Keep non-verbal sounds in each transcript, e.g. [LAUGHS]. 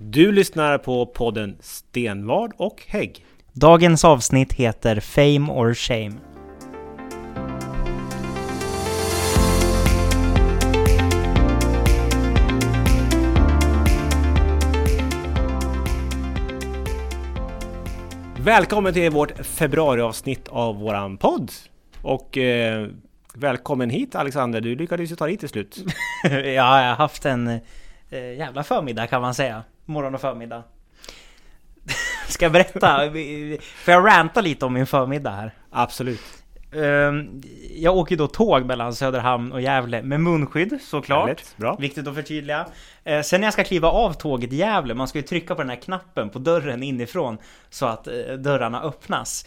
Du lyssnar på podden Stenvard och Hägg. Dagens avsnitt heter Fame or Shame. Välkommen till vårt februariavsnitt av våran podd. Och eh, välkommen hit Alexander, du lyckades ju ta dig hit till slut. [LAUGHS] ja, jag har haft en eh, jävla förmiddag kan man säga. Morgon och förmiddag. Ska jag berätta? Får jag ranta lite om min förmiddag här? Absolut. Ehm, Jag åker då tåg mellan Söderhamn och Gävle med munskydd såklart. Härligt, bra. Viktigt att förtydliga. Eh, Sen när jag ska kliva av tåget i Gävle, man ska ju trycka på den här knappen på dörren inifrån så att eh, dörrarna öppnas.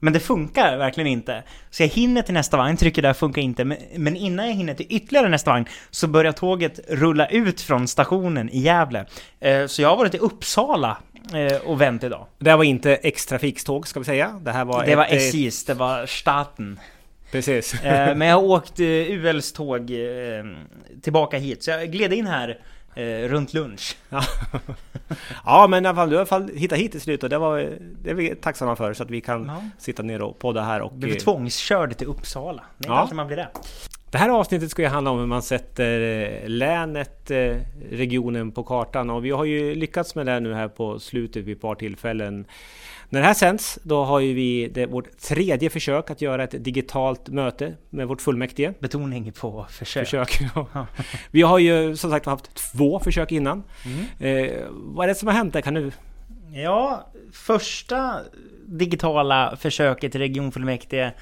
Men det funkar verkligen inte. Så jag hinner till nästa vagn, trycker där, funkar inte. Men- Men innan jag hinner till ytterligare nästa vagn så börjar tåget rulla ut från stationen i Gävle. Eh, Så jag har varit i Uppsala eh, och vänt idag. Det här var inte X-trafikståg ska vi säga. Det här var Det var ett, eh, SJs, det var staten. Precis. Eh, Men jag har [LAUGHS] åkt ULs tåg tillbaka hit, så jag gled in här eh, runt lunch. [LAUGHS] Ja. men i alla fall, du har i alla fall hittat hit till slut och det, var, det är vi tacksamma för så att vi kan Ja. sitta ner och podda här och... Blev eh, tvångskörd till Uppsala. Är Ja. kanske man blir det. Det här avsnittet ska ju handla om hur man sätter eh, länet, eh, regionen på kartan och vi har ju lyckats med det nu här på slutet vid ett par tillfällen. När det här sänds, då har ju vi det, vårt tredje försök att göra ett digitalt möte med vårt fullmäktige. Betoning på försök. Försök. ja. Vi har ju som sagt haft två försök innan. Mm. Eh, vad är det som har hänt där? Kan du... Ja, första digitala försöket i regionfullmäktige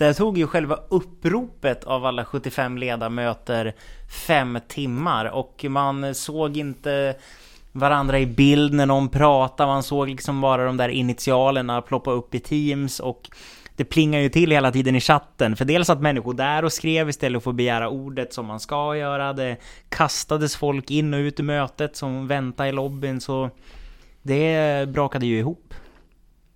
där tog ju själva uppropet av alla 75 ledamöter fem timmar. Och man såg inte varandra i bild när någon pratade, man såg liksom bara de där initialerna ploppa upp i Teams. Och det plingar ju till hela tiden i chatten, för dels att människor där och skrev istället för att begära ordet som man ska göra, det kastades folk in och ut i mötet som väntade i lobbyn, så det brakade ju ihop.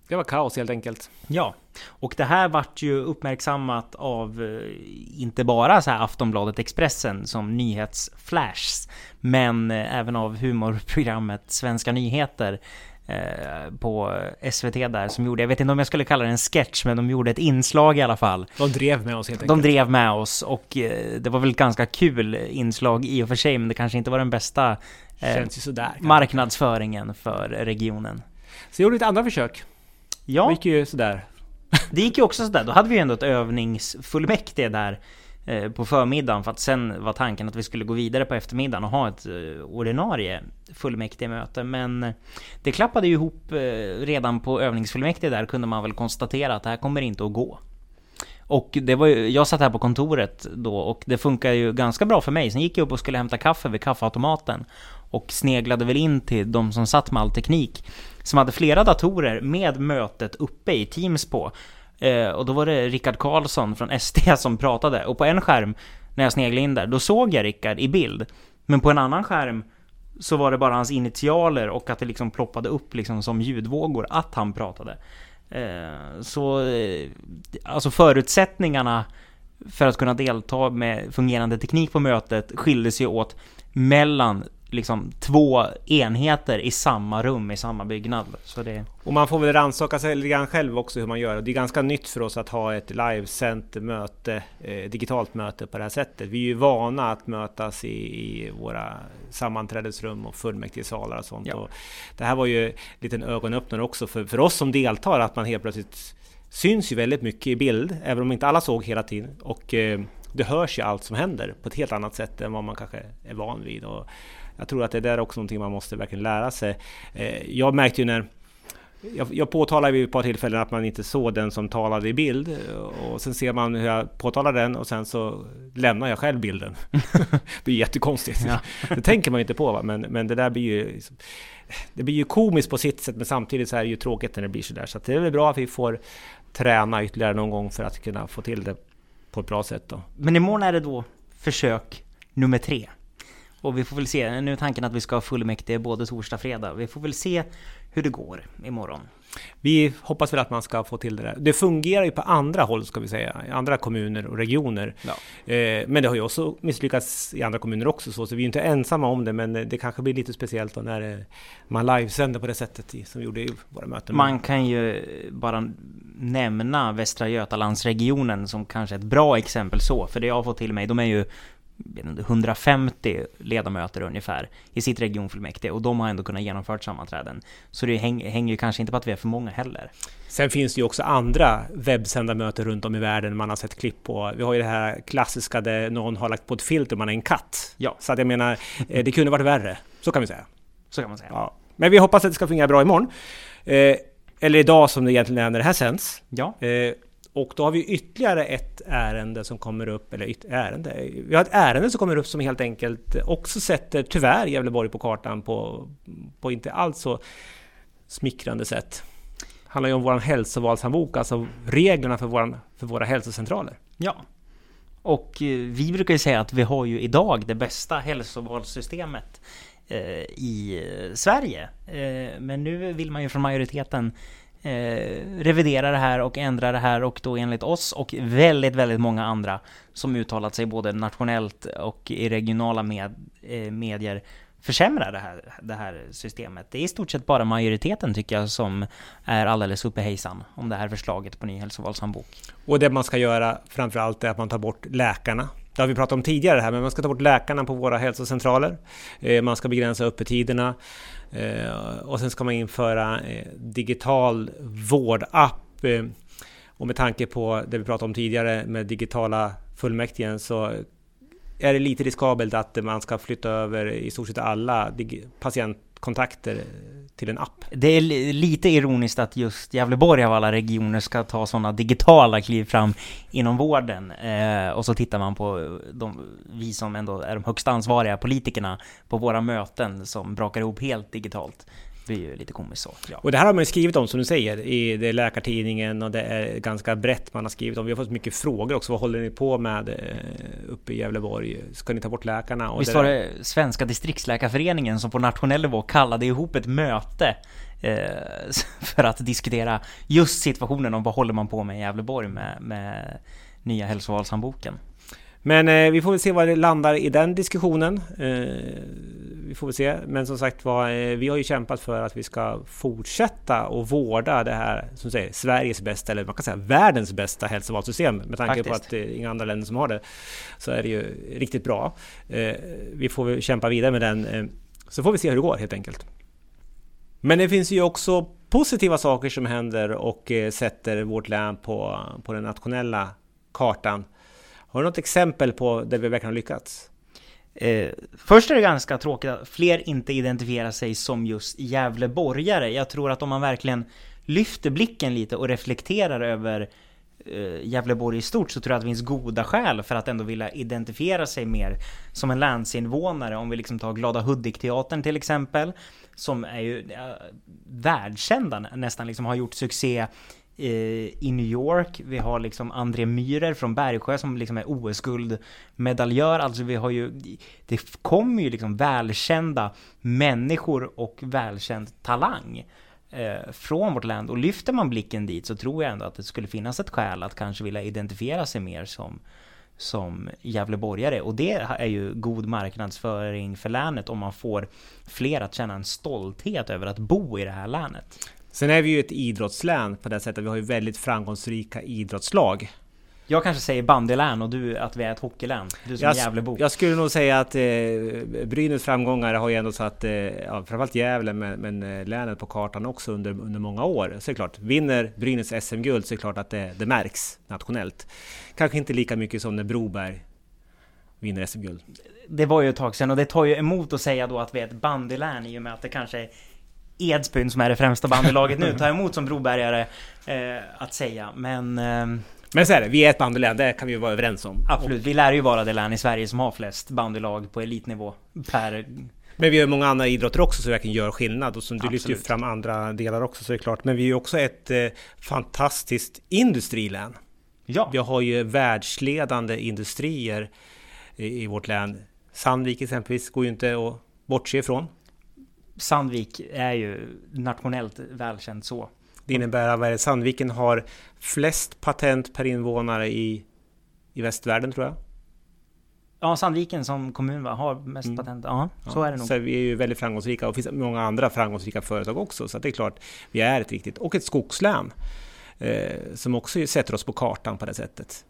Det var kaos helt enkelt. Ja, och det här vart ju uppmärksammat av eh, inte bara så här Aftonbladet Expressen som nyhetsflashs, men eh, även av humorprogrammet Svenska nyheter eh, på SVT där som gjorde, jag vet inte om jag skulle kalla det en sketch, men de gjorde ett inslag i alla fall. De drev med oss helt De enkelt. drev med oss och det var väl ett ganska kul inslag i och för sig, men det kanske inte var den bästa Känns ju sådär. marknadsföringen för regionen. Så jag gjorde lite andra försök. Det Ja, gick ju sådär. [LAUGHS] det gick ju också sådär. Då hade vi ju ändå ett övningsfullmäktige där eh, på förmiddagen för att sen var tanken att vi skulle gå vidare på eftermiddagen och ha ett eh, ordinarie fullmäktigemöte. Men eh, det klappade ju ihop redan på övningsfullmäktige där kunde man väl konstatera att det här kommer inte att gå. Och det var ju, jag satt här på kontoret då och det funkar ju ganska bra för mig. Sen gick jag upp och skulle hämta kaffe vid kaffeautomaten och sneglade väl in till de som satt med all teknik som hade flera datorer med mötet uppe i Teams på. Eh, och då var det Rickard Karlsson från [LAUGHS] SD som pratade och på en skärm när jag sneglade in där, då såg jag Rickard i bild. Men på en annan skärm så var det bara hans initialer och att det liksom ploppade upp liksom som ljudvågor att han pratade. Eh, så eh, alltså förutsättningarna för att kunna delta med fungerande teknik på mötet skilde sig åt mellan liksom två enheter i samma rum i samma byggnad. Så det... Och man får väl rannsaka sig lite grann själv också hur man gör. Det är ganska nytt för oss att ha ett livesänt möte, eh, digitalt möte på det här sättet. Vi är ju vana att mötas i, i våra sammanträdesrum och fullmäktigesalar och sånt. Ja. Och det här var ju en liten ögonöppnare också för, för oss som deltar att man helt plötsligt syns ju väldigt mycket i bild, även om inte alla såg hela tiden. Och eh, det hörs ju allt som händer på ett helt annat sätt än vad man kanske är van vid. Och jag tror att det där är också någonting man måste verkligen lära sig. Eh, jag märkte ju när jag, jag påtalade vid ett par tillfällen att man inte såg den som talade i bild och sen ser man hur jag påtalar den och sen så lämnar jag själv bilden. [LAUGHS] det blir jättekonstigt. Ja. Det tänker man ju inte på va? Men, men det där blir ju Det blir ju komiskt på sitt sätt men samtidigt så är det ju tråkigt när det blir sådär. Så det är väl bra att vi får träna ytterligare någon gång för att kunna få till det på ett bra sätt då. Men imorgon är det då försök nummer tre. Och vi får väl se, nu är tanken att vi ska ha fullmäktige både torsdag och fredag. Vi får väl se hur det går imorgon. vi hoppas väl att man ska få till det där. Det fungerar ju på andra håll, ska vi säga, i andra kommuner och regioner. Ja. Eh, men det har ju också misslyckats i andra kommuner också, så, så vi är inte ensamma om det, men det kanske blir lite speciellt när eh, man livesänder på det sättet som vi gjorde i våra möten. Man kan ju bara nämna Västra Götalandsregionen som kanske ett bra exempel så, för det jag har fått till mig, de är ju 150 ledamöter ungefär i sitt regionfullmäktige och de har ändå kunnat genomföra sammanträden. Så det häng, hänger ju kanske inte på att vi är för många heller. Sen finns det ju också andra webbsända möten runt om i världen man har sett klipp på. Vi har ju det här klassiska där någon har lagt på ett filter man är en katt. Ja. Så att jag menar, eh, det kunde varit värre. Så kan vi säga. Så kan man säga. Ja. Men vi hoppas att det ska fungera bra imorgon. Eh, eller idag som det egentligen är när det här sänds. Ja. Eh, och då har vi ytterligare ett ärende som kommer upp, eller ett ärende, vi har ett ärende som kommer upp som helt enkelt också sätter tyvärr Gävleborg på kartan på, på inte alls så smickrande sätt. Det handlar ju om vår hälsovalshandbok, alltså reglerna för, våran, för våra hälsocentraler. Ja. Och eh, vi brukar ju säga att vi har ju idag det bästa hälsovalssystemet eh, i eh, Sverige. Men nu vill man ju från majoriteten Eh, revidera det här och ändra det här och då enligt oss och väldigt, väldigt många andra som uttalat sig både nationellt och i regionala med, eh, medier försämra det här, det här systemet. Det är i stort sett bara majoriteten tycker jag som är alldeles uppe hejsan om det här förslaget på ny hälsovalshandbok. Och det man ska göra framför allt är att man tar bort läkarna. Det har vi pratat om tidigare här, men man ska ta bort läkarna på våra hälsocentraler. Eh, man ska begränsa öppettiderna. Eh, och sen ska man införa eh, digital vårdapp. Och med tanke på det vi pratade om tidigare med digitala fullmäktigen så är det lite riskabelt att man ska flytta över i stort sett alla patientkontakter till en app. Det är lite ironiskt att just Gävleborg av alla regioner ska ta sådana digitala kliv fram inom vården. Eh, och så tittar man på eh, de, vi som ändå är de högsta ansvariga politikerna på våra möten som brakar ihop helt digitalt. Det är ju lite komiskt så. Ja. Och det här har man ju skrivit om som du säger i det Läkartidningen och det är ganska brett man har skrivit om. Vi har fått mycket frågor också. Vad håller ni på med eh, uppe i Gävleborg? Ska ni ta bort läkarna? Och Visst var det Svenska distriktsläkarföreningen som på nationell nivå kallade ihop ett möte eh, [LAUGHS] för att diskutera just situationen om vad håller man på med i Gävleborg med, med nya hälsovalshandboken. Men eh, vi får väl se var det landar i den diskussionen. Eh, vi får väl se. Men som sagt var, eh, vi har ju kämpat för att vi ska fortsätta och vårda det här, som säger, Sveriges bästa, eller man kan säga världens bästa hälsovalssystem. Med tanke Faktiskt. på att det är inga andra länder som har det. Så är det ju riktigt bra. Eh, vi får väl kämpa vidare med den. Eh, så får vi se hur det går helt enkelt. Men det finns ju också positiva saker som händer och eh, sätter vårt län på, på den nationella kartan. Har du något exempel på där vi verkligen har lyckats? Eh, först är det ganska tråkigt att fler inte identifierar sig som just Gävleborgare. Jag tror att om man verkligen lyfter blicken lite och reflekterar över eh, Gävleborg i stort så tror jag att det finns goda skäl för att ändå vilja identifiera sig mer som en länsinvånare. Om vi liksom tar Glada Hudik-teatern till exempel, som är ju eh, världskända nästan, liksom har gjort succé Eh, i New York. Vi har liksom André Myhrer från Bergsjö som liksom är OS-guldmedaljör. Alltså vi har ju, det kommer ju liksom välkända människor och välkänd talang eh, från vårt land. Och lyfter man blicken dit så tror jag ändå att det skulle finnas ett skäl att kanske vilja identifiera sig mer som som Gävleborgare och det är ju god marknadsföring för länet om man får fler att känna en stolthet över att bo i det här länet. Sen är vi ju ett idrottslän på det sättet. Vi har ju väldigt framgångsrika idrottslag. Jag kanske säger bandylän och du att vi är ett hockeylän. Du som jag, Gävlebo. Jag skulle nog säga att eh, Brynäs framgångar har ju ändå satt, eh, ja, framförallt Gävle, men, men eh, länet på kartan också under, under många år. Så det är klart, vinner Brynäs SM-guld så är det klart att det, det märks nationellt. Kanske inte lika mycket som när Broberg vinner SM-guld. Det var ju ett tag sedan och det tar ju emot att säga då att vi är ett bandylän i och med att det kanske är Edsbyn som är det främsta bandylaget nu [LAUGHS] tar emot som brobergare eh, att säga. Men... Eh, men så är det, vi är ett bandylän, det kan vi vara överens om. Absolut, vi lär ju vara det län i Sverige som har flest bandylag på elitnivå per... Men vi har många andra idrotter också som verkligen gör skillnad och som du lyfter ju fram andra delar också så är det klart. Men vi är ju också ett eh, fantastiskt industrilän. Ja. Vi har ju världsledande industrier i, i vårt län. Sandvik exempelvis går ju inte att bortse ifrån. Sandvik är ju nationellt välkänt så. Det innebär att Sandviken har flest patent per invånare i, i västvärlden tror jag. Ja, Sandviken som kommun va? har mest mm. patent. Ja, så ja, är det nog. Så vi är ju väldigt framgångsrika och det finns många andra framgångsrika företag också. Så det är klart, vi är ett viktigt, och ett skogslän eh, som också sätter oss på kartan på det sättet.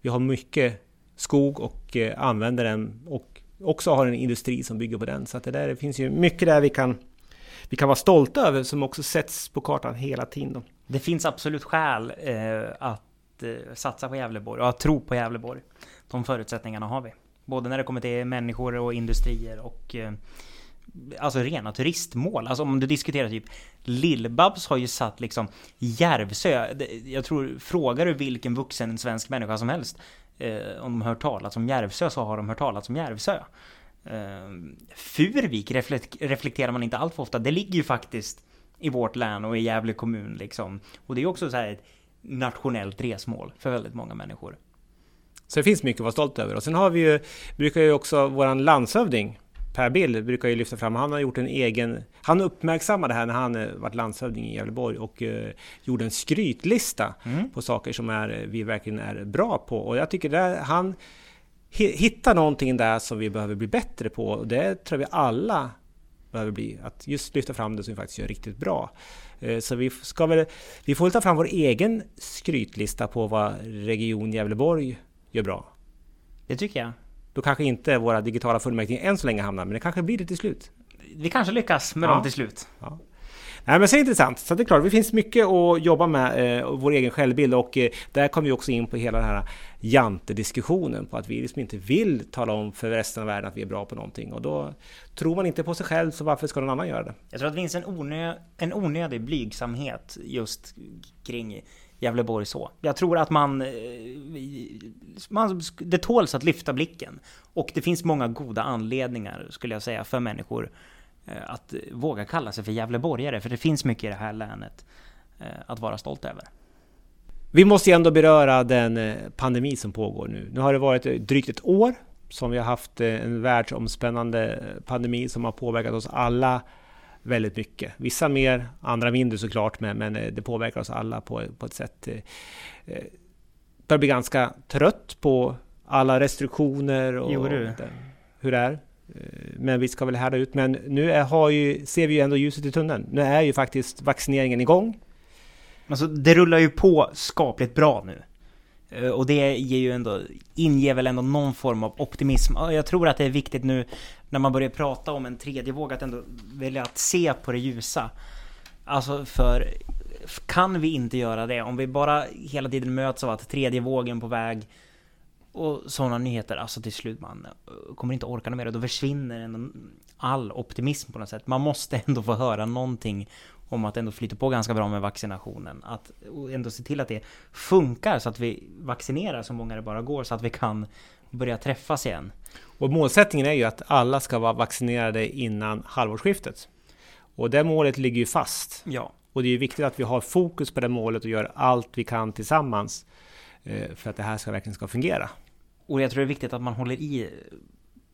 Vi har mycket skog och eh, använder den och också har en industri som bygger på den. Så att det, där, det finns ju mycket där vi kan, vi kan vara stolta över som också sätts på kartan hela tiden. Då. Det finns absolut skäl eh, att eh, satsa på Gävleborg och att tro på Gävleborg. De förutsättningarna har vi. Både när det kommer till människor och industrier och eh, Alltså rena turistmål. Alltså om du diskuterar typ Lill-Babs har ju satt liksom Järvsö. Jag tror, frågar du vilken vuxen svensk människa som helst eh, om de har hört talas om Järvsö så har de hört talas om Järvsö. Eh, Furvik reflekterar man inte allt för ofta. Det ligger ju faktiskt i vårt län och i Gävle kommun liksom. Och det är också så här ett nationellt resmål för väldigt många människor. Så det finns mycket att vara stolt över. Och sen har vi ju, brukar ju också våran landshövding Per Bill brukar ju lyfta fram, han har gjort en egen... Han uppmärksammade det här när han eh, var landshövding i Gävleborg och uh, gjorde en skrytlista mm. på saker som är, eh, vi verkligen är bra på. Och jag tycker att han hittar någonting där som vi behöver bli bättre på. Och det tror vi alla behöver bli. Att just lyfta fram det som vi faktiskt gör riktigt bra. Så vi ska väl... Vi får väl ta fram vår egen skrytlista på vad Region Gävleborg gör bra. Det tycker jag. Då kanske inte våra digitala fullmäktige än så länge hamnar, men det kanske blir det till slut. Vi kanske lyckas med ja. dem till slut. Ja. Nej, men så intressant. Så det är klart, det finns mycket att jobba med, eh, vår egen självbild och eh, där kommer vi också in på hela den här jante-diskussionen på att vi liksom inte vill tala om för resten av världen att vi är bra på någonting och då tror man inte på sig själv så varför ska någon annan göra det? Jag tror att det finns en, onö en onödig blygsamhet just kring Gävleborg så. Jag tror att man, eh, man... Det tåls att lyfta blicken. Och det finns många goda anledningar, skulle jag säga, för människor eh, att våga kalla sig för Gävleborgare. För det finns mycket i det här länet eh, att vara stolt över. Vi måste ju ändå beröra den pandemi som pågår nu. Nu har det varit drygt ett år som vi har haft en världsomspännande pandemi som har påverkat oss alla väldigt mycket. Vissa mer, andra mindre såklart, men, men eh, det påverkar oss alla på, på ett sätt. Eh, eh börjar bli ganska trött på alla restriktioner och jo, det, hur det är. Men vi ska väl härda ut. Men nu är, har ju, ser vi ju ändå ljuset i tunneln. Nu är ju faktiskt vaccineringen igång. Alltså det rullar ju på skapligt bra nu. Eh, och det ger ju ändå, inger väl ändå någon form av optimism. Jag tror att det är viktigt nu när man börjar prata om en tredje våg att ändå välja att se på det ljusa. Alltså för kan vi inte göra det om vi bara hela tiden möts av att tredje vågen på väg och sådana nyheter, alltså till slut man eh, kommer inte orka mer och då försvinner ändå all optimism på något sätt. Man måste ändå få höra någonting om att ändå flyta på ganska bra med vaccinationen. Att ändå se till att det funkar så att vi vaccinerar så många det bara går så att vi kan börja träffas igen. Och målsättningen är ju att alla ska vara vaccinerade innan halvårsskiftet. Och det målet ligger ju fast. Ja. Och det är viktigt att vi har fokus på det målet och gör allt vi kan tillsammans eh, för att det här ska verkligen ska fungera. Och jag tror det är viktigt att man håller i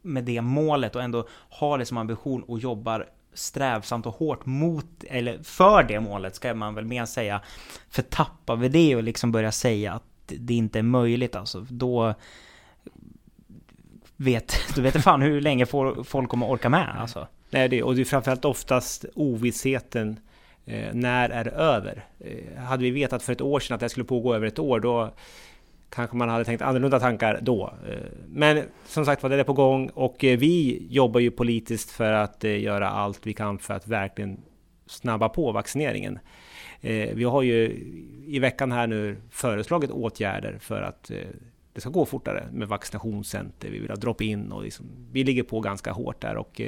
med det målet och ändå har det som ambition och jobbar strävsamt och hårt mot, eller för det målet ska man väl mer säga. För tappar vi det och liksom börjar säga att det inte är möjligt alltså, då vet, [LAUGHS] du vet fan hur länge folk kommer orka med alltså. Nej, det, och det är framförallt oftast ovissheten eh, när är det över? Eh, hade vi vetat för ett år sedan att det skulle pågå över ett år, då kanske man hade tänkt annorlunda tankar då. Eh, men som sagt var, det är på gång och eh, vi jobbar ju politiskt för att eh, göra allt vi kan för att verkligen snabba på vaccineringen. Vi har ju i veckan här nu föreslagit åtgärder för att det ska gå fortare med vaccinationscenter, vi vill ha drop-in och liksom, vi ligger på ganska hårt där och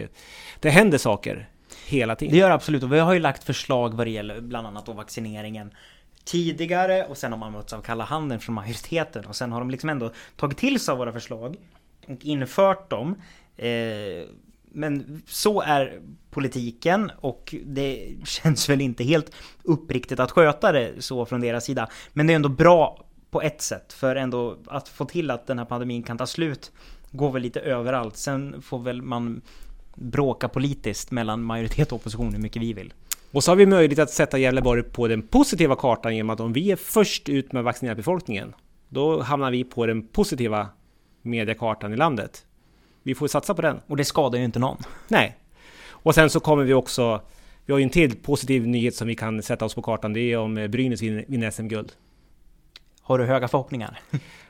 det händer saker hela tiden. Det gör absolut och vi har ju lagt förslag vad det gäller bland annat då vaccineringen tidigare och sen har man mötts av kalla handen från majoriteten och sen har de liksom ändå tagit till sig av våra förslag och infört dem. Eh, men så är politiken och det [LAUGHS] känns väl inte helt uppriktigt att sköta det så från deras sida. Men det är ändå bra på ett sätt. För ändå att få till att den här pandemin kan ta slut går väl lite överallt. Sen får väl man bråka politiskt mellan majoritet och opposition hur mycket vi vill. Och så har vi möjlighet att sätta Gävleborg på den positiva kartan genom att om vi är först ut med att vaccinera befolkningen, då hamnar vi på den positiva mediekartan i landet. Vi får satsa på den. Och det skadar ju inte någon. Nej. Och sen så kommer vi också... Vi har ju en till positiv nyhet som vi kan sätta oss på kartan. Det är om Brynäs vinner SM-guld. Har du höga förhoppningar? [LAUGHS]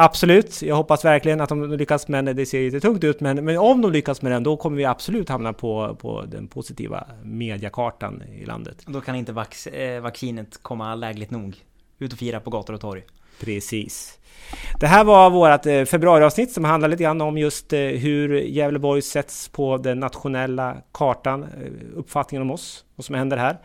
Absolut, jag hoppas verkligen att de lyckas, men det ser lite tungt ut. Men, men om de lyckas med den, då kommer vi absolut hamna på, på den positiva mediakartan i landet. Då kan inte vax, eh, vaccinet komma lägligt nog. Ut och fira på gator och torg. Precis. Det här var vårt eh, februariavsnitt som handlar lite grann om just eh, hur Gävleborg sätts på den nationella kartan, eh, uppfattningen om oss, vad som händer här.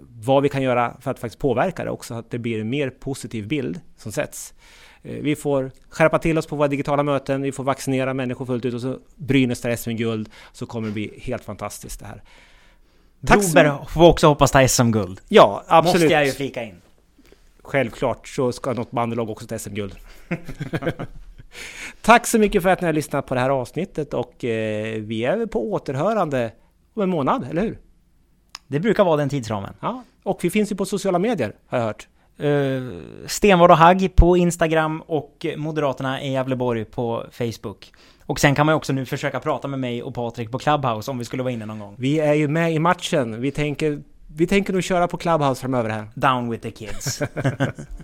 Vad vi kan göra för att faktiskt påverka det också, så att det blir en mer positiv bild som sätts. Vi får skärpa till oss på våra digitala möten, vi får vaccinera människor fullt ut och så Brynäs tar SM-guld så kommer det bli helt fantastiskt det här. Broberg får också hoppas ta SM-guld. Ja, absolut. Måste jag ju flika in. Självklart så ska något bandelag också ta SM-guld. [LAUGHS] Tack så mycket för att ni har lyssnat på det här avsnittet och eh, vi är på återhörande om en månad, eller hur? Det brukar vara den tidsramen. Ja, och vi finns ju på sociala medier, har jag hört. Uh, Stenvard och Hagg på Instagram och Moderaterna i Gävleborg på Facebook. Och sen kan man ju också nu försöka prata med mig och Patrik på Clubhouse om vi skulle vara inne någon gång. Vi är ju med i matchen. Vi tänker, vi tänker nog köra på Clubhouse framöver här. Down with the kids. [LAUGHS]